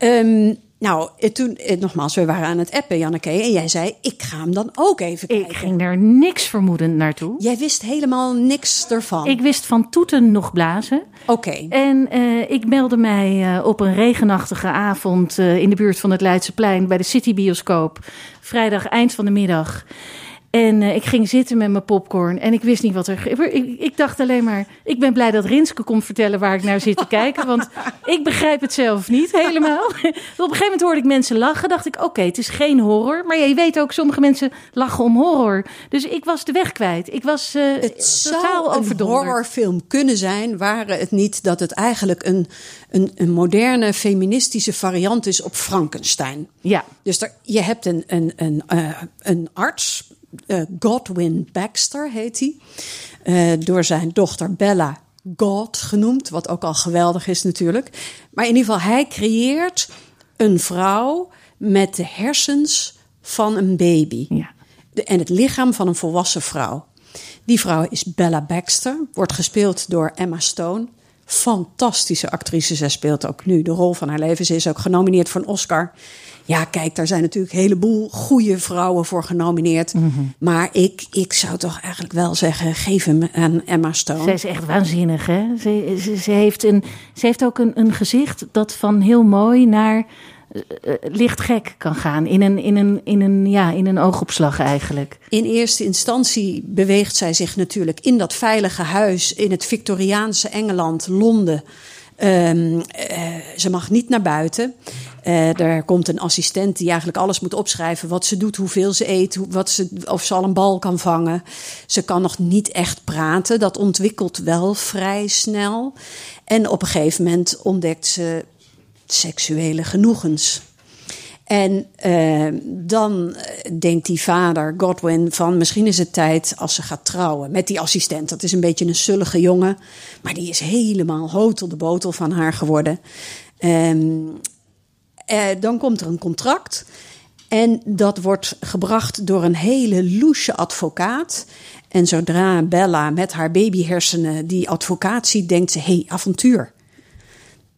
Ehm, nou, eh, toen, eh, nogmaals, we waren aan het appen, Janneke, en jij zei, ik ga hem dan ook even kijken. Ik ging daar niks vermoedend naartoe. Jij wist helemaal niks ervan. Ik wist van toeten nog blazen. Oké. En eh, ik meldde mij op een regenachtige avond in de buurt van het Leidseplein bij de City Bioscoop. Vrijdag eind van de middag. En eh, ik ging zitten met mijn popcorn en ik wist niet wat er. ge- Ik, ik dacht alleen maar, ik ben blij dat Rinske komt vertellen waar ik naar zit te kijken. Want <laughs> ik begrijp het zelf niet helemaal. <laughs> Op een gegeven moment hoorde ik mensen lachen. Dacht ik, oké, het is geen horror. Maar ja, je weet ook, sommige mensen lachen om horror. Dus ik was de weg kwijt. Ik was eh, Het totaal zou een horrorfilm kunnen zijn, waren het niet dat het eigenlijk een, een, een moderne feministische variant is op Frankenstein. Ja, Dus er, je hebt een, een, een, eh, een arts, eh, Godwin Baxter heet hij, eh, door zijn dochter Bella God genoemd, wat ook al geweldig is natuurlijk. Maar in ieder geval, hij creëert een vrouw met de hersens van een baby ja. de- en het lichaam van een volwassen vrouw. Die vrouw is Bella Baxter, wordt gespeeld door Emma Stone. Fantastische actrice. Zij speelt ook nu de rol van haar leven. Ze is ook genomineerd voor een Oscar. Ja, kijk, daar zijn natuurlijk een heleboel goede vrouwen voor genomineerd. Maar ik, ik zou toch eigenlijk wel zeggen: geef hem aan Emma Stone. Zij is echt waanzinnig, hè? Ze, ze, ze heeft, een, ze heeft ook een, een gezicht dat van heel mooi naar eh, eh, licht gek kan gaan. In een, in, een, in, een, ja, in een oogopslag eigenlijk. In eerste instantie beweegt zij zich natuurlijk in dat veilige huis in het Victoriaanse Engeland, Londen. Ehm, eh, ze mag niet naar buiten. Er komt een assistent die eigenlijk alles moet opschrijven: wat ze doet, hoeveel ze eet, wat ze, of ze al een bal kan vangen. Ze kan nog niet echt praten. Dat ontwikkelt wel vrij snel. En op een gegeven moment ontdekt ze seksuele genoegens. En eh, dan eh, denkt die vader, Godwin, van misschien is het tijd als ze gaat trouwen met die assistent. Dat is een beetje een sullige jongen, maar die is helemaal hotel de botel van haar geworden. Ehm, eh, dan komt er een contract en dat wordt gebracht door een hele loesje advocaat. En zodra Bella met haar babyhersenen die advocaat ziet, denkt ze, hey, avontuur.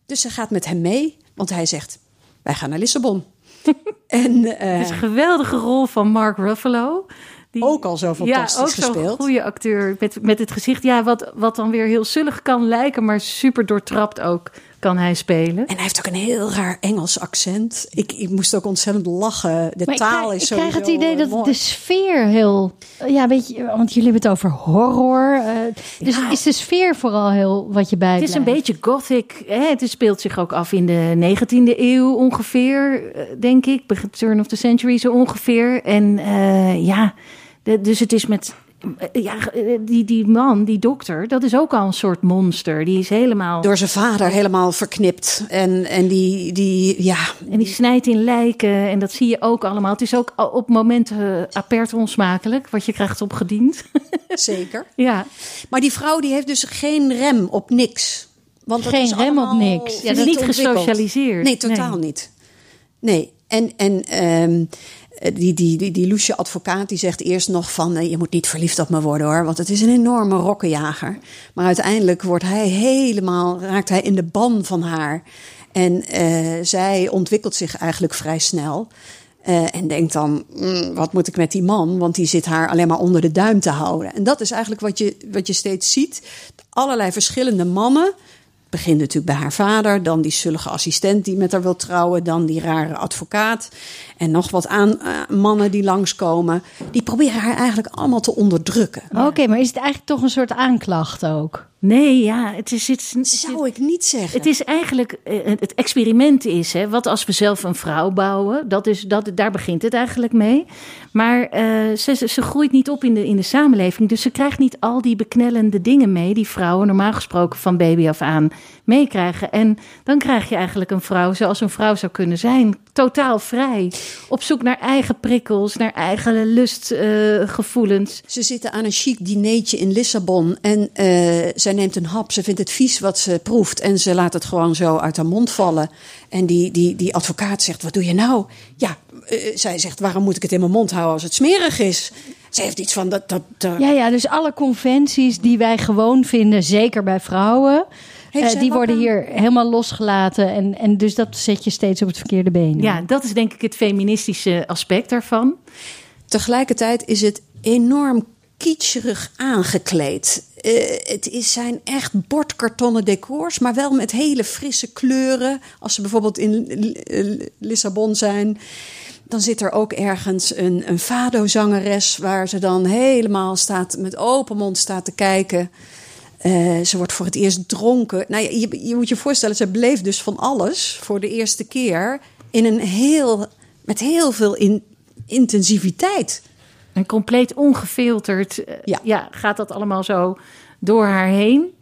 Dus ze gaat met hem mee, want hij zegt, wij gaan naar Lissabon. <laughs> en eh, Het is een geweldige rol van Mark Ruffalo. Die, ook al zo fantastisch ja, ook zo'n gespeeld. goede acteur met, met het gezicht. Ja, wat, wat dan weer heel zullig kan lijken, maar super doortrapt ook kan hij spelen. En hij heeft ook een heel raar Engels accent. Ik, ik moest ook ontzettend lachen. De Maar taal krijg, is ik krijg het idee eh, dat mooi. de sfeer heel... Ja, weet je, want jullie hebben het over horror. eh, dus Ja. is de sfeer vooral heel wat je bij Het is een beetje gothic. Hè? Het is- speelt zich ook af in de 19e eeuw ongeveer, eh, denk ik. Turn of the Century zo ongeveer. En eh, ja, de- dus het is met... eh, Ja, eh, die, die man, die dokter, dat is ook al een soort monster. Die is helemaal... Door zijn vader helemaal verknipt. En, en die, die, ja, En die snijdt in lijken en dat zie je ook allemaal. Het is ook op momenten uh, apert onsmakelijk, wat je krijgt opgediend. <laughs> zeker. ja, Maar die vrouw die heeft dus geen rem op niks. Want dat Geen is rem op niks. Is niet gesocialiseerd. Nee, totaal Nee. niet. Nee, en, en ehm, die, die, die, die loesje advocaat die zegt eerst nog van... je moet niet verliefd op me worden hoor, want het is een enorme rokkenjager. Maar uiteindelijk wordt hij helemaal, raakt hij in de ban van haar. En eh, zij ontwikkelt zich eigenlijk vrij snel... Eh, en denkt dan, "Mm, wat moet ik met die man? Want die zit haar alleen maar onder de duim te houden. En dat is eigenlijk wat je, wat je steeds ziet. Allerlei verschillende mannen. Begint natuurlijk bij haar vader, dan die zullige assistent die met haar wil trouwen, dan die rare advocaat. En nog wat aan, eh, mannen die langskomen. Die proberen haar eigenlijk allemaal te onderdrukken. Oké, maar is het eigenlijk toch een soort aanklacht ook? Nee, ja, het is... Het, Zou ik niet zeggen. Het is eigenlijk, eh, het experiment is, hè, wat als we zelf een vrouw bouwen, dat is, dat, daar begint het eigenlijk mee. Maar eh, ze, ze, ze groeit niet op in de, in de samenleving, dus ze krijgt niet al die beknellende dingen mee die vrouwen normaal gesproken van baby af aan meekrijgen. En dan krijg je eigenlijk een vrouw zoals een vrouw zou kunnen zijn, totaal vrij, op zoek naar eigen prikkels, naar eigen lustgevoelens. Ze zitten aan een chic dineetje in Lissabon en eh, zij neemt een hap. Ze vindt het vies wat ze proeft en ze laat het gewoon zo uit haar mond vallen. En die, die, die advocaat zegt, wat doe je nou? Ja, eh, zij zegt, waarom moet ik het in mijn mond houden als het smerig is? Ze heeft iets van, dat, dat, dat- Ja, ja, dus alle conventies die wij gewoon vinden, zeker bij vrouwen, die wat worden hier helemaal losgelaten. En, en dus dat zet je steeds op het verkeerde been. Ja, dat is denk ik het feministische aspect daarvan. Tegelijkertijd is het enorm kitscherig aangekleed. Eh, het is, zijn echt bordkartonnen decors, maar wel met hele frisse kleuren. Als ze bijvoorbeeld in eh, Lissabon zijn, dan zit er ook ergens een, een fado-zangeres... waar ze dan helemaal staat, met open mond staat te kijken... Eh, ze wordt voor het eerst dronken. Nou, je, je moet je voorstellen, ze beleeft dus van alles voor de eerste keer in een heel, met heel veel in, intensiviteit. En compleet ongefilterd eh, Ja. ja. gaat dat allemaal zo door haar heen.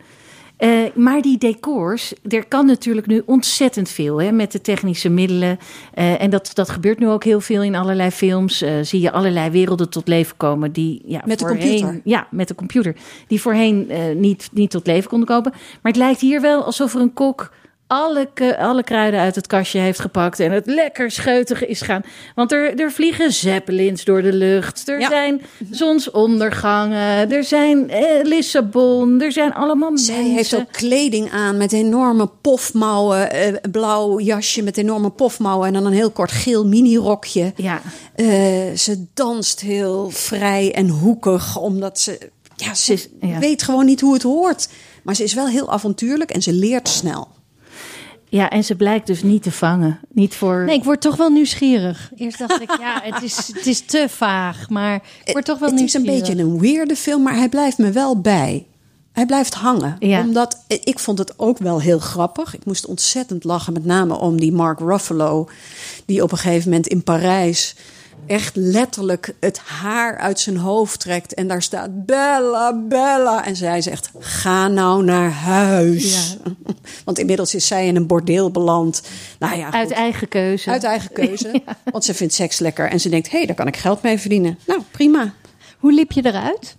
Eh, maar die decors, er kan natuurlijk nu ontzettend veel hè, met de technische middelen. Eh, en dat, dat gebeurt nu ook heel veel in allerlei films. Eh, zie je allerlei werelden tot leven komen die ja, Met de voorheen- computer. Ja, met de computer. Die voorheen niet, niet tot leven konden komen. Maar het lijkt hier wel alsof er een kok alle, alle kruiden uit het kastje heeft gepakt en het lekker scheutige is gaan. Want er, er vliegen zeppelins door de lucht. Er Ja. zijn zonsondergangen. Er zijn eh, Lissabon. Er zijn allemaal Zij mensen. heeft ook kleding aan met enorme pofmouwen. eh, blauw jasje met enorme pofmouwen en dan een heel kort geel minirokje. Ja, Eh, ze danst heel vrij en hoekig, omdat ze... Ja, ze is- ja. weet gewoon niet hoe het hoort. Maar ze is wel heel avontuurlijk en ze leert snel. Ja, en ze blijkt dus niet te vangen. Niet voor. Nee, ik word toch wel nieuwsgierig. Eerst dacht ik, ja, het is, het is te vaag. Maar ik word toch wel het is een nieuwsgierig. beetje een weirde film, maar hij blijft me wel bij. Hij blijft hangen. Ja. Omdat ik vond het ook wel heel grappig. Ik moest ontzettend lachen, met name om die Mark Ruffalo, die op een gegeven moment in Parijs echt letterlijk het haar uit zijn hoofd trekt en daar staat Bella, Bella en zij zegt: "Ga nou naar huis." <laughs> Want inmiddels is zij in een bordeel beland. Nou ja, uit eigen keuze. uit eigen keuze, <laughs> want ze vindt seks lekker en ze denkt: "Hé, hey, daar kan ik geld mee verdienen." Nou, prima. Hoe liep je eruit?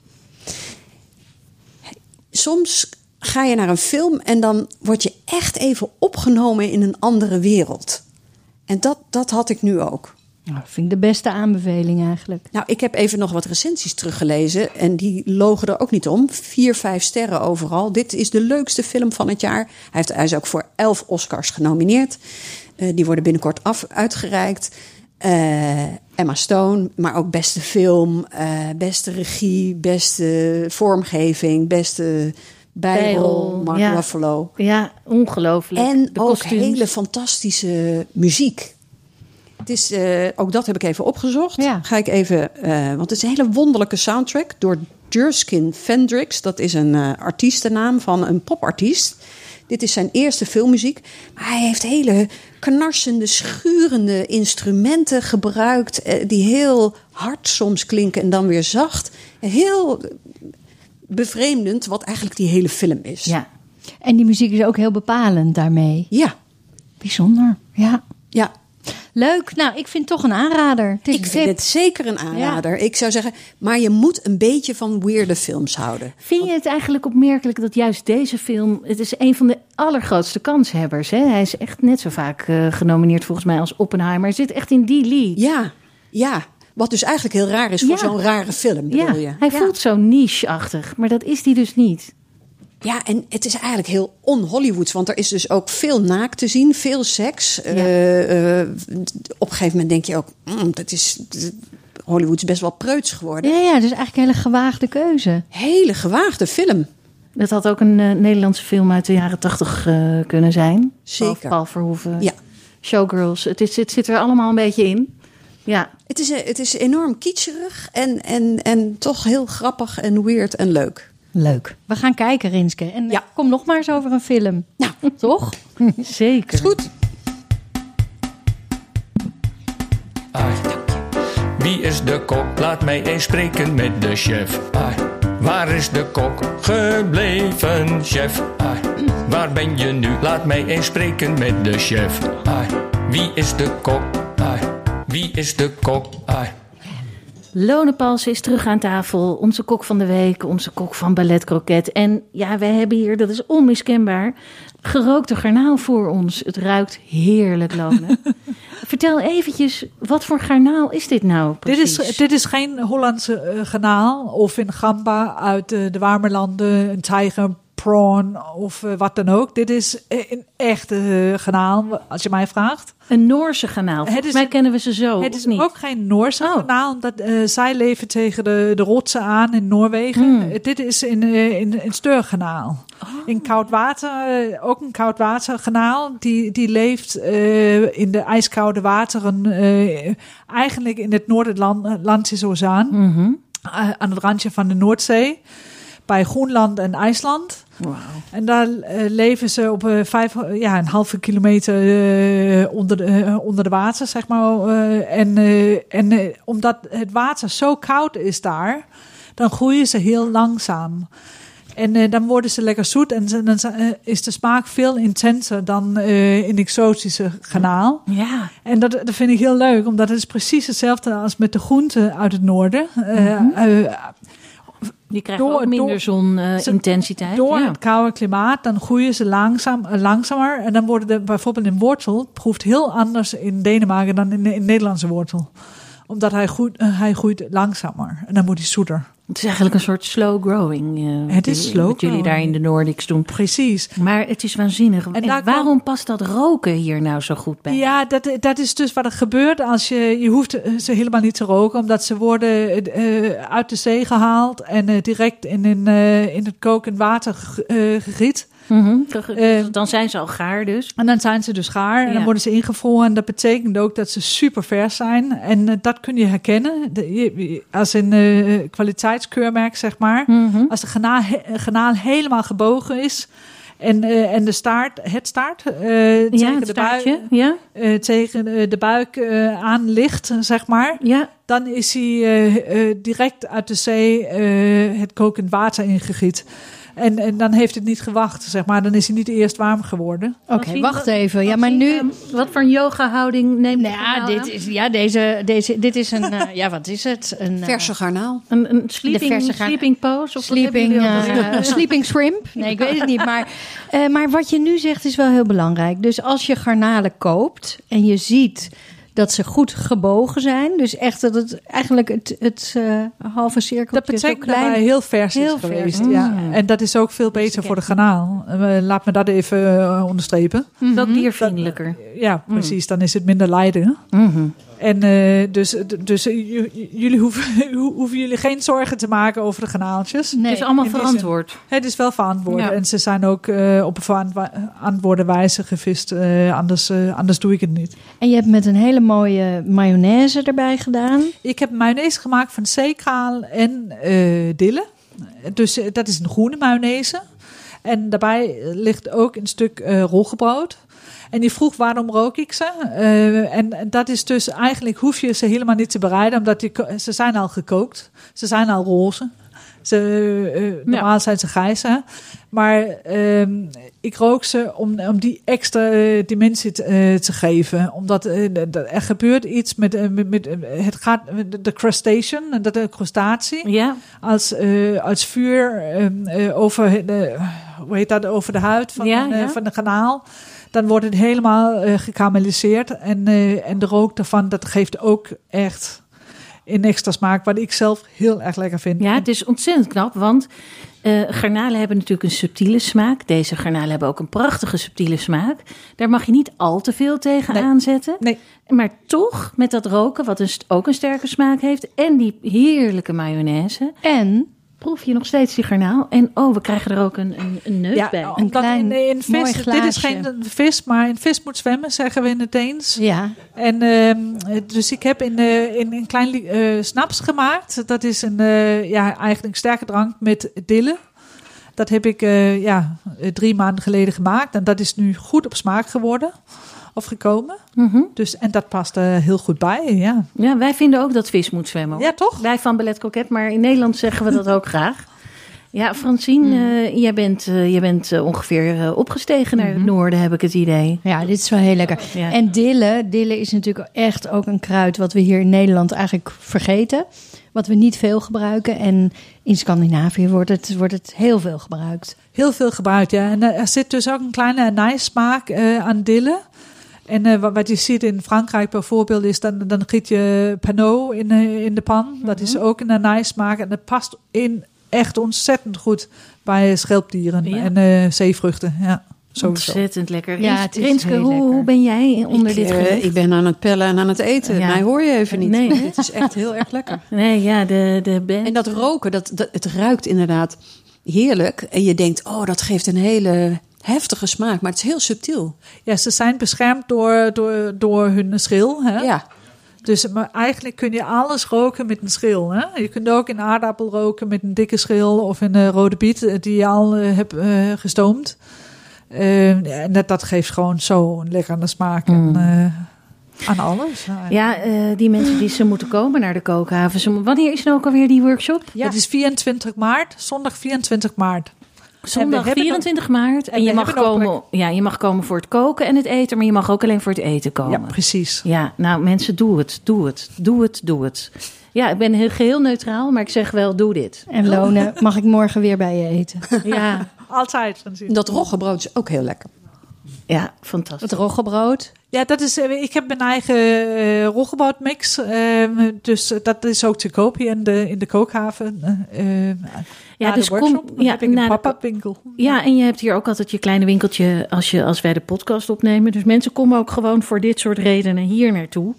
soms ga je naar een film en dan word je echt even opgenomen in een andere wereld. En dat, dat had ik nu ook. Nou, dat vind ik de beste aanbeveling eigenlijk. Nou, ik heb even nog wat recensies teruggelezen en die logen er ook niet om. Vier, vijf sterren overal. Dit is de leukste film van het jaar. Hij, heeft, hij is ook voor elf Oscars genomineerd. Eh, die worden binnenkort af, uitgereikt. Eh, Emma Stone, maar ook beste film, eh, beste regie, beste vormgeving, beste bijrol, Bijrol, Mark ja. Ruffalo. Ja, ongelooflijk. En de ook kostuums. hele fantastische muziek. Het is, eh, ook dat heb ik even opgezocht. Ja. Ga ik even, eh, want het is een hele wonderlijke soundtrack door Jurskin Fendrix. Dat is een eh, artiestennaam van een popartiest. Dit is zijn eerste filmmuziek. Maar hij heeft hele knarsende, schurende instrumenten gebruikt. die heel hard soms klinken en dan weer zacht. Heel bevreemdend wat eigenlijk die hele film is. Ja. En die muziek is ook heel bepalend daarmee. ja. Bijzonder, ja. ja. Leuk. Nou, ik vind het toch een aanrader. Het is Ik vind het zeker een aanrader. Ik zou zeggen, maar je moet een beetje van weirde films houden. Vind je het eigenlijk opmerkelijk dat juist deze film... Het is een van de allergrootste kanshebbers. Hè? Hij is echt net zo vaak eh, genomineerd volgens mij als Oppenheimer. Hij zit echt in die league. Ja, ja. Wat dus eigenlijk heel raar is voor Ja. zo'n rare film, bedoel Ja, je? hij ja. voelt zo niche-achtig. Maar dat is hij dus niet. Ja, en het is eigenlijk heel on-Hollywoods. Want er is dus ook veel naakt te zien, veel seks. Eh, eh, op een gegeven moment denk je ook, mm, dat is... Hollywood is best wel preuts geworden. Ja, ja, dus eigenlijk een hele gewaagde keuze. Hele gewaagde film. Dat had ook een eh, Nederlandse film uit de jaren tachtig eh, kunnen zijn. Zeker. Paul, Verhoeven, Ja. Showgirls. Het, is, het zit er allemaal een beetje in. Ja, Het is, eh, het is enorm kitscherig en, en, en toch heel grappig en weird en leuk. Leuk. We gaan kijken, Rinske. En Ja. kom nog maar eens over een film. Nou, Toch? <laughs> Zeker. goed. Ai. Wie is de kok? Laat mij eens spreken met de chef. Waar is de kok gebleven, chef? Waar ben je nu? Laat mij eens spreken met de chef. Wie is de kok? Wie is de kok? Lone Pals is terug aan tafel. Onze kok van de week, onze kok van Ballet Croquet. En ja, wij hebben hier, dat is onmiskenbaar, gerookte garnaal voor ons. Het ruikt heerlijk, Lone. <laughs> Vertel eventjes, wat voor garnaal is dit nou Dit precies? is, dit is geen Hollandse eh, garnaal of een gamba uit eh, de warme landen, een tijger, prawn of eh, wat dan ook. Dit is een echte garnaal, als je mij vraagt. Een Noorse garnaal. Het is mij kennen we ze zo, het is niet? ook geen Noorse Oh. garnaal, omdat eh, zij leven tegen de, de rotsen aan in Noorwegen. Hmm. Eh, dit is in, eh, in, in Steurkanaal. Oh. In koud water, ook een koud waterkanaal. Die, die leeft in de ijskoude wateren, eigenlijk in het Noord-Atlantische Oceaan. Eh, aan het randje van de Noordzee. Bij Groenland en IJsland. En daar eh, leven ze op eh, vijf, ja, een halve kilometer eh, onder, de, onder de water, zeg maar. en en omdat het water zo koud is daar, dan groeien ze heel langzaam. En dan worden ze lekker zoet en dan is de smaak veel intenser dan in exotische garnaal. Ja, En dat, dat vind ik heel leuk, omdat het is precies hetzelfde als met de groenten uit het noorden. Eh, die krijgen Door- ook minder door- zonintensiteit. door ja. het koude klimaat, dan groeien ze langzaam, eh, langzamer. En dan worden de, bijvoorbeeld een wortel proeft heel anders in Denemarken dan in de in Nederlandse wortel. Omdat hij groeit, eh, hij groeit langzamer en dan wordt hij zoeter. Het is eigenlijk een soort slow growing. eh, Het is wat slow Wat jullie daar in de Nordics doen. Precies. Maar het is waanzinnig. En, waarom past dat roken hier nou zo goed bij? Ja, dat, dat is dus wat er gebeurt als je... Je hoeft eh, ze helemaal niet te roken, omdat ze worden uit de zee gehaald... en direct in, in, in het kokend water ge- Mhm. Eh, dan zijn ze al gaar dus. En dan zijn ze dus gaar en Ja. dan worden ze ingevroren. En dat betekent ook dat ze super vers zijn. En eh, dat kun je herkennen. De, je- als een eh, kwaliteitskeurmerk, zeg maar. Mhm. Als de granaal, he- granaal helemaal gebogen is... En, en de staart, het staart, tegen, Ja, het de buik. Ja, tegen de buik aan ligt, zeg maar. ja. Dan is hij direct uit de zee het kokend water ingegiet. En, en dan heeft het niet gewacht, zeg maar. Dan is hij niet eerst warm geworden. Oké, wacht even. Ja, wat maar nu... we- Wat voor een yoga-houding neemt Nou ja, nou dit is, ja, deze, deze, dit is een... eh, ja, wat is het? Een eh, Verse garnaal. Een, een sleeping, verse sleeping pose? Of Sleeping, eh, <laughs> sleeping shrimp? Nee, ik weet het niet. Maar, eh, maar wat je nu zegt is wel heel belangrijk. Dus als je garnalen koopt en je ziet dat ze goed gebogen zijn. Dus echt dat het eigenlijk het, het eh, halve cirkel Dat betekent zo dat hij heel vers Heel is vers. geweest. Mm. Ja. En dat is ook veel beter voor de garnaal. Eh, laat me dat even eh, onderstrepen. Mhm. diervriendelijker. Ja, precies. Dan is het minder lijden. Mhm. En eh, dus, dus eh, jullie hoeven, <laughs> ho- hoeven jullie geen zorgen te maken over de garnaaltjes. Nee. het is allemaal verantwoord. Het is wel verantwoord. Ja. En ze zijn ook eh, op een verantwoorde wijze gevist. Eh, anders, anders doe ik het niet. En je hebt met een hele mooie mayonaise erbij gedaan. Ik heb mayonaise gemaakt van zeekraal en eh dille. Dus dat is een groene mayonaise. En daarbij ligt ook een stuk eh rolgebrood. En die vroeg waarom rook ik ze. Eh, en dat is dus eigenlijk hoef je ze helemaal niet te bereiden, omdat die, ze zijn al gekookt. Ze zijn al roze. Ze, eh, normaal zijn ze grijs. Hè? Maar ehm, ik rook ze om, om die extra eh, dimensie te, eh, te geven. Omdat eh, er gebeurt iets met, eh, met, met, eh, het gaat, de- crustacean, dat de crustatie Ja, als, eh, als vuur ehm, eh, over, de, hoe heet dat, over de huid van, Ja, een, eh, ja. van de kanaal. Dan wordt het helemaal eh gekarameliseerd. En, eh, en de rook daarvan, dat geeft ook echt een extra smaak. Wat ik zelf heel erg lekker vind. ja, het is ontzettend knap, want eh, garnalen hebben natuurlijk een subtiele smaak. Deze garnalen hebben ook een prachtige subtiele smaak. Daar mag je niet al te veel tegen Nee. aanzetten. Nee. Maar toch, met dat roken, wat een, ook een sterke smaak heeft... en die heerlijke mayonaise, En proef je nog steeds die garnaal. En oh, we krijgen er ook een, een, een neus bij. omdat Een klein, in, in mooi vis, dit glaasje. is geen vis, maar in vis moet zwemmen, zeggen we in het Deens. ja, En ehm, dus ik heb in, eh, in een klein eh, snaps gemaakt. Dat is een, eh, ja, eigenlijk sterke drank met dille. Dat heb ik eh, ja, eh, drie maanden geleden gemaakt. En dat is nu goed op smaak geworden. Of gekomen. Mhm. Dus, en dat past er heel goed bij. Ja, Ja, wij vinden ook dat vis moet zwemmen. hoor. ja toch? Wij van Ballet Coquet, maar in Nederland zeggen we dat ook graag. Ja, Francine, eh, jij bent, eh, jij bent eh, ongeveer eh, opgestegen naar het noorden, heb ik het idee. Ja, dit is wel heel lekker. Ja. En dille, dille is natuurlijk echt ook een kruid wat we hier in Nederland eigenlijk vergeten. Wat we niet veel gebruiken. En in Scandinavië wordt het, wordt het heel veel gebruikt. Heel veel gebruikt, ja. En eh, er zit dus ook een kleine nijsmaak eh aan dille. En eh, wat, je ziet in Frankrijk bijvoorbeeld is, dan, dan giet je panot in, eh, in de pan. Dat is ook een nijsmaak en dat past in echt ontzettend goed bij schelpdieren Ja. en eh, zeevruchten. Ja, sowieso. Ontzettend lekker. Ja, Rins- het is Rinske, heel hoe, lekker. hoe ben jij onder ik, dit eh, gerecht? ik ben aan het pellen en aan het eten. Ja. Mij hoor je even niet. Nee. <laughs> Dit is echt heel erg lekker. Nee, ja, de, de band. En dat roken, dat, dat, het ruikt inderdaad heerlijk. En je denkt, oh, dat geeft een hele heftige smaak. Maar het is heel subtiel. Ja, ze zijn beschermd door, door, door hun schil. Hè? Ja, Dus maar eigenlijk kun je alles roken met een schil. Hè? Je kunt ook een aardappel roken met een dikke schil of een eh, rode biet eh, die je al eh, hebt gestoomd. Ja, en dat, dat geeft gewoon zo een lekkere smaak en, eh, aan alles. Ja, eh, die mensen die ze moeten komen naar de kookhaven. Wanneer is nou ook alweer die workshop? Het is 24 maart, zondag 24 maart. Zondag hebben 24 maart. En, en je mag, ook komen, ja, je mag komen voor het koken en het eten, maar je mag ook alleen voor het eten Ja, komen. precies. Ja, nou mensen, doe het, doe het, doe het, doe het. Ja, ik ben heel, geheel neutraal, maar ik zeg wel, doe dit. En Lonen, <laughs> mag ik morgen weer bij je eten? Ja, <laughs> Altijd. Dat roggebrood is ook heel lekker. ja fantastisch. Het roggebrood. Ja, dat is, eh, ik heb mijn eigen eh roggebroodmix. ehm, dus dat is ook te koop hier in de, in de kookhaven. eh, Ja, dus de workshop kom- ja, heb ik een pop-up winkel. Ja, en je hebt hier ook altijd je kleine winkeltje als, je, als wij de podcast opnemen. Dus mensen komen ook gewoon voor dit soort redenen hier naartoe.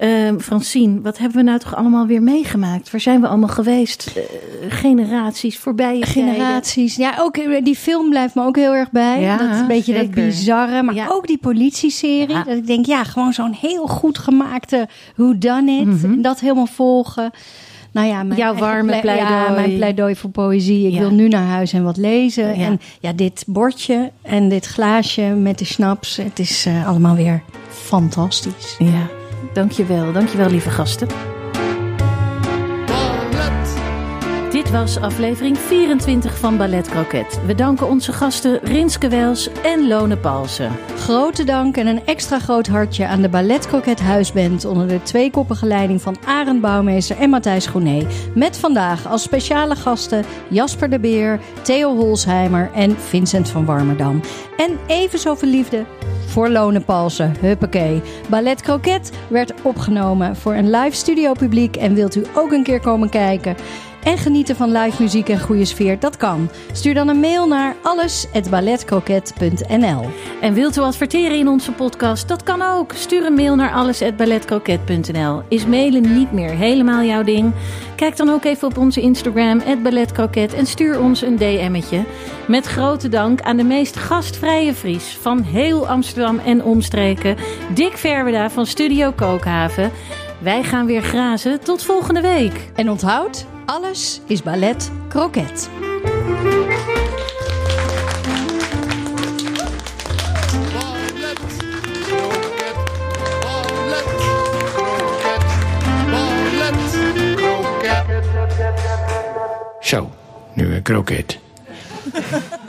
Ehm Francine, wat hebben we nou toch allemaal weer meegemaakt? Waar zijn we allemaal geweest? Eh, generaties, voorbije tijden. Generaties. Ja, ook eh, die film blijft me ook heel erg bij. Ja, dat is een beetje dat bizarre. Maar Ja. ook die politieserie. Ja. Dat ik denk, ja, gewoon zo'n heel goed gemaakte Who Done It. Mhm. En dat helemaal volgen. Nou ja, mijn Jouw warme ple- pleidooi. Ja, mijn pleidooi voor poëzie. Ik Ja. wil nu naar huis en wat lezen. Ja. En ja, dit bordje en dit glaasje met de snaps. Het is eh, allemaal weer fantastisch. Ja, dankjewel. Dankjewel, lieve gasten. Dit was aflevering 24 van Ballet Croquet. We danken onze gasten Rinske Wels en Lone Palsen. Grote dank en een extra groot hartje aan de Ballet Croquet Huisband onder de tweekoppige leiding van Arend Bouwmeester en Matthijs Groenee. Met vandaag als speciale gasten Jasper de Beer, Theo Holsheimer en Vincent van Warmerdam. En even zoveel liefde voor Lone Palsen. Huppakee. Ballet Croquet werd opgenomen voor een live studio publiek en wilt u ook een keer komen kijken? En genieten van live muziek en goede sfeer, dat kan. Stuur dan een mail naar alles@balletcroquet.nl. En wilt u adverteren in onze podcast? Dat kan ook. Stuur een mail naar alles@balletcroquet.nl. Is mailen niet meer helemaal jouw ding? Kijk dan ook even op onze Instagram @balletcroquet en stuur ons een DM'tje. Met grote dank aan de meest gastvrije Fries van heel Amsterdam en omstreken, Dick Verweda van Studio Kookhaven. Wij gaan weer grazen. Tot volgende week. En onthoud, alles is ballet kroket. Zo, nu een kroket. <laughs>